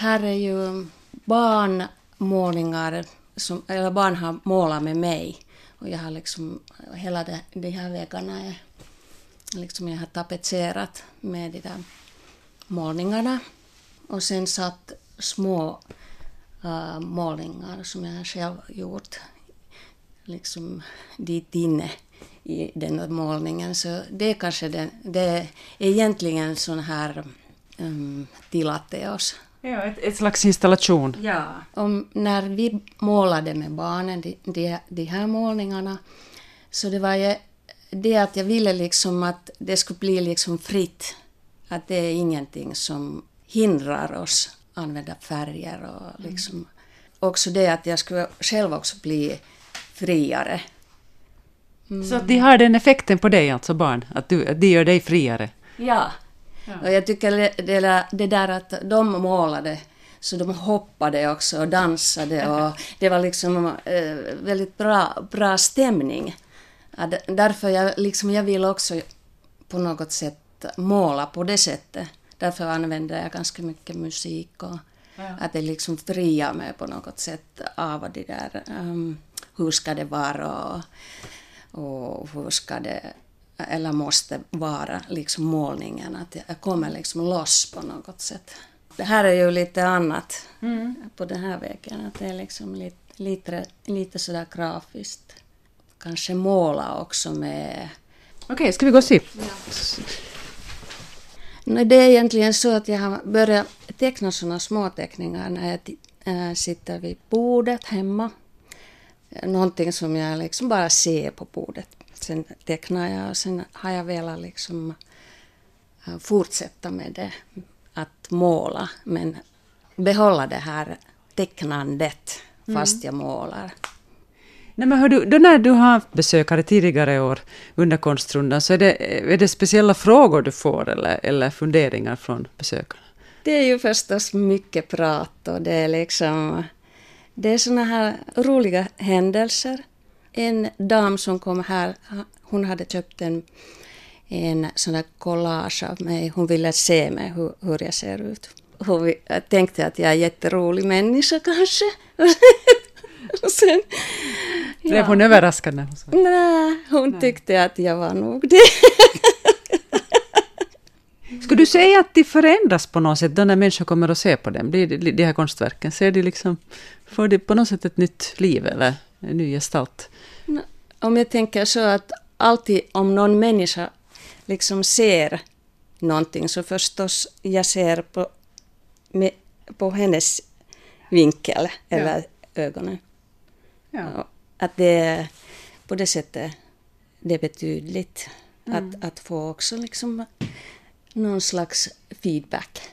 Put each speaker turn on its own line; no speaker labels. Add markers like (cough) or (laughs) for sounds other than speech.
här är ju barnmålningar, som, eller barn har målat med mig. Och jag har liksom, hela de, de här väggarna är, liksom jag har tapetserat med de där målningarna. Och sen satt små äh, målningar som jag själv gjort liksom dit inne i den där målningen. Så det är kanske den, det är egentligen sån här ähm, um, tilateos.
Ja, ett, ett slags installation.
Ja. Om, när vi målade med barnen de, de, de här målningarna så det var ju det att jag ville liksom att det skulle bli liksom fritt. Att det är ingenting som hindrar oss använda färger och liksom mm. också det att jag skulle själv också bli friare.
Mm. Så att de har den effekten på dig, alltså barn? Att, du, att de gör dig friare?
Ja. Ja. Och jag tycker det, där, det där att de målade så de hoppade också och dansade och det var liksom eh, väldigt bra, bra stämning. Därför jag, liksom, jag vill också på något sätt måla på det sättet. Därför använder jag ganska mycket musik och ja. att det liksom friar mig på något sätt av det där um, hur ska det vara och, och hur ska det eller måste vara liksom målningen, att jag kommer liksom loss på något sätt. Det här är ju lite annat mm. på den här väggen, att det är liksom lite, lite, lite sådär grafiskt. Kanske måla också med...
Okej, okay, ska vi gå och se? Ja.
No, det är egentligen så att jag har börjat teckna sådana småteckningar när jag äh, sitter vid bordet hemma någonting som jag liksom bara ser på bordet. Sen tecknar jag och sen har jag velat liksom äh, fortsätta med det, att måla, men behålla det här tecknandet fast mm. jag målar.
Nej, men hör du, då när du har haft besökare tidigare år under konstrundan, så är det, är det speciella frågor du får eller, eller funderingar från besökarna?
Det är ju förstås mycket prat och det är liksom det är såna här roliga händelser. En dam som kom här, hon hade köpt en, en sån där collage av mig. Hon ville se mig, hur, hur jag ser ut. Hon tänkte att jag är en jätterolig människa kanske. (laughs)
Och sen, Blev ja. hon överraskad när hon sa
Nej, hon Nej. tyckte att jag var nog det. (laughs)
Skulle du säga att de förändras på något sätt då när människor kommer och ser på dem, de, de här konstverken? Ser de liksom, får de på något sätt ett nytt liv eller en ny gestalt?
Om jag tänker så att alltid om någon människa liksom ser någonting så förstås jag ser på, med, på hennes vinkel eller ja. ögonen. Ja. Att det på det sättet det är betydligt mm. att, att få också liksom någon slags feedback.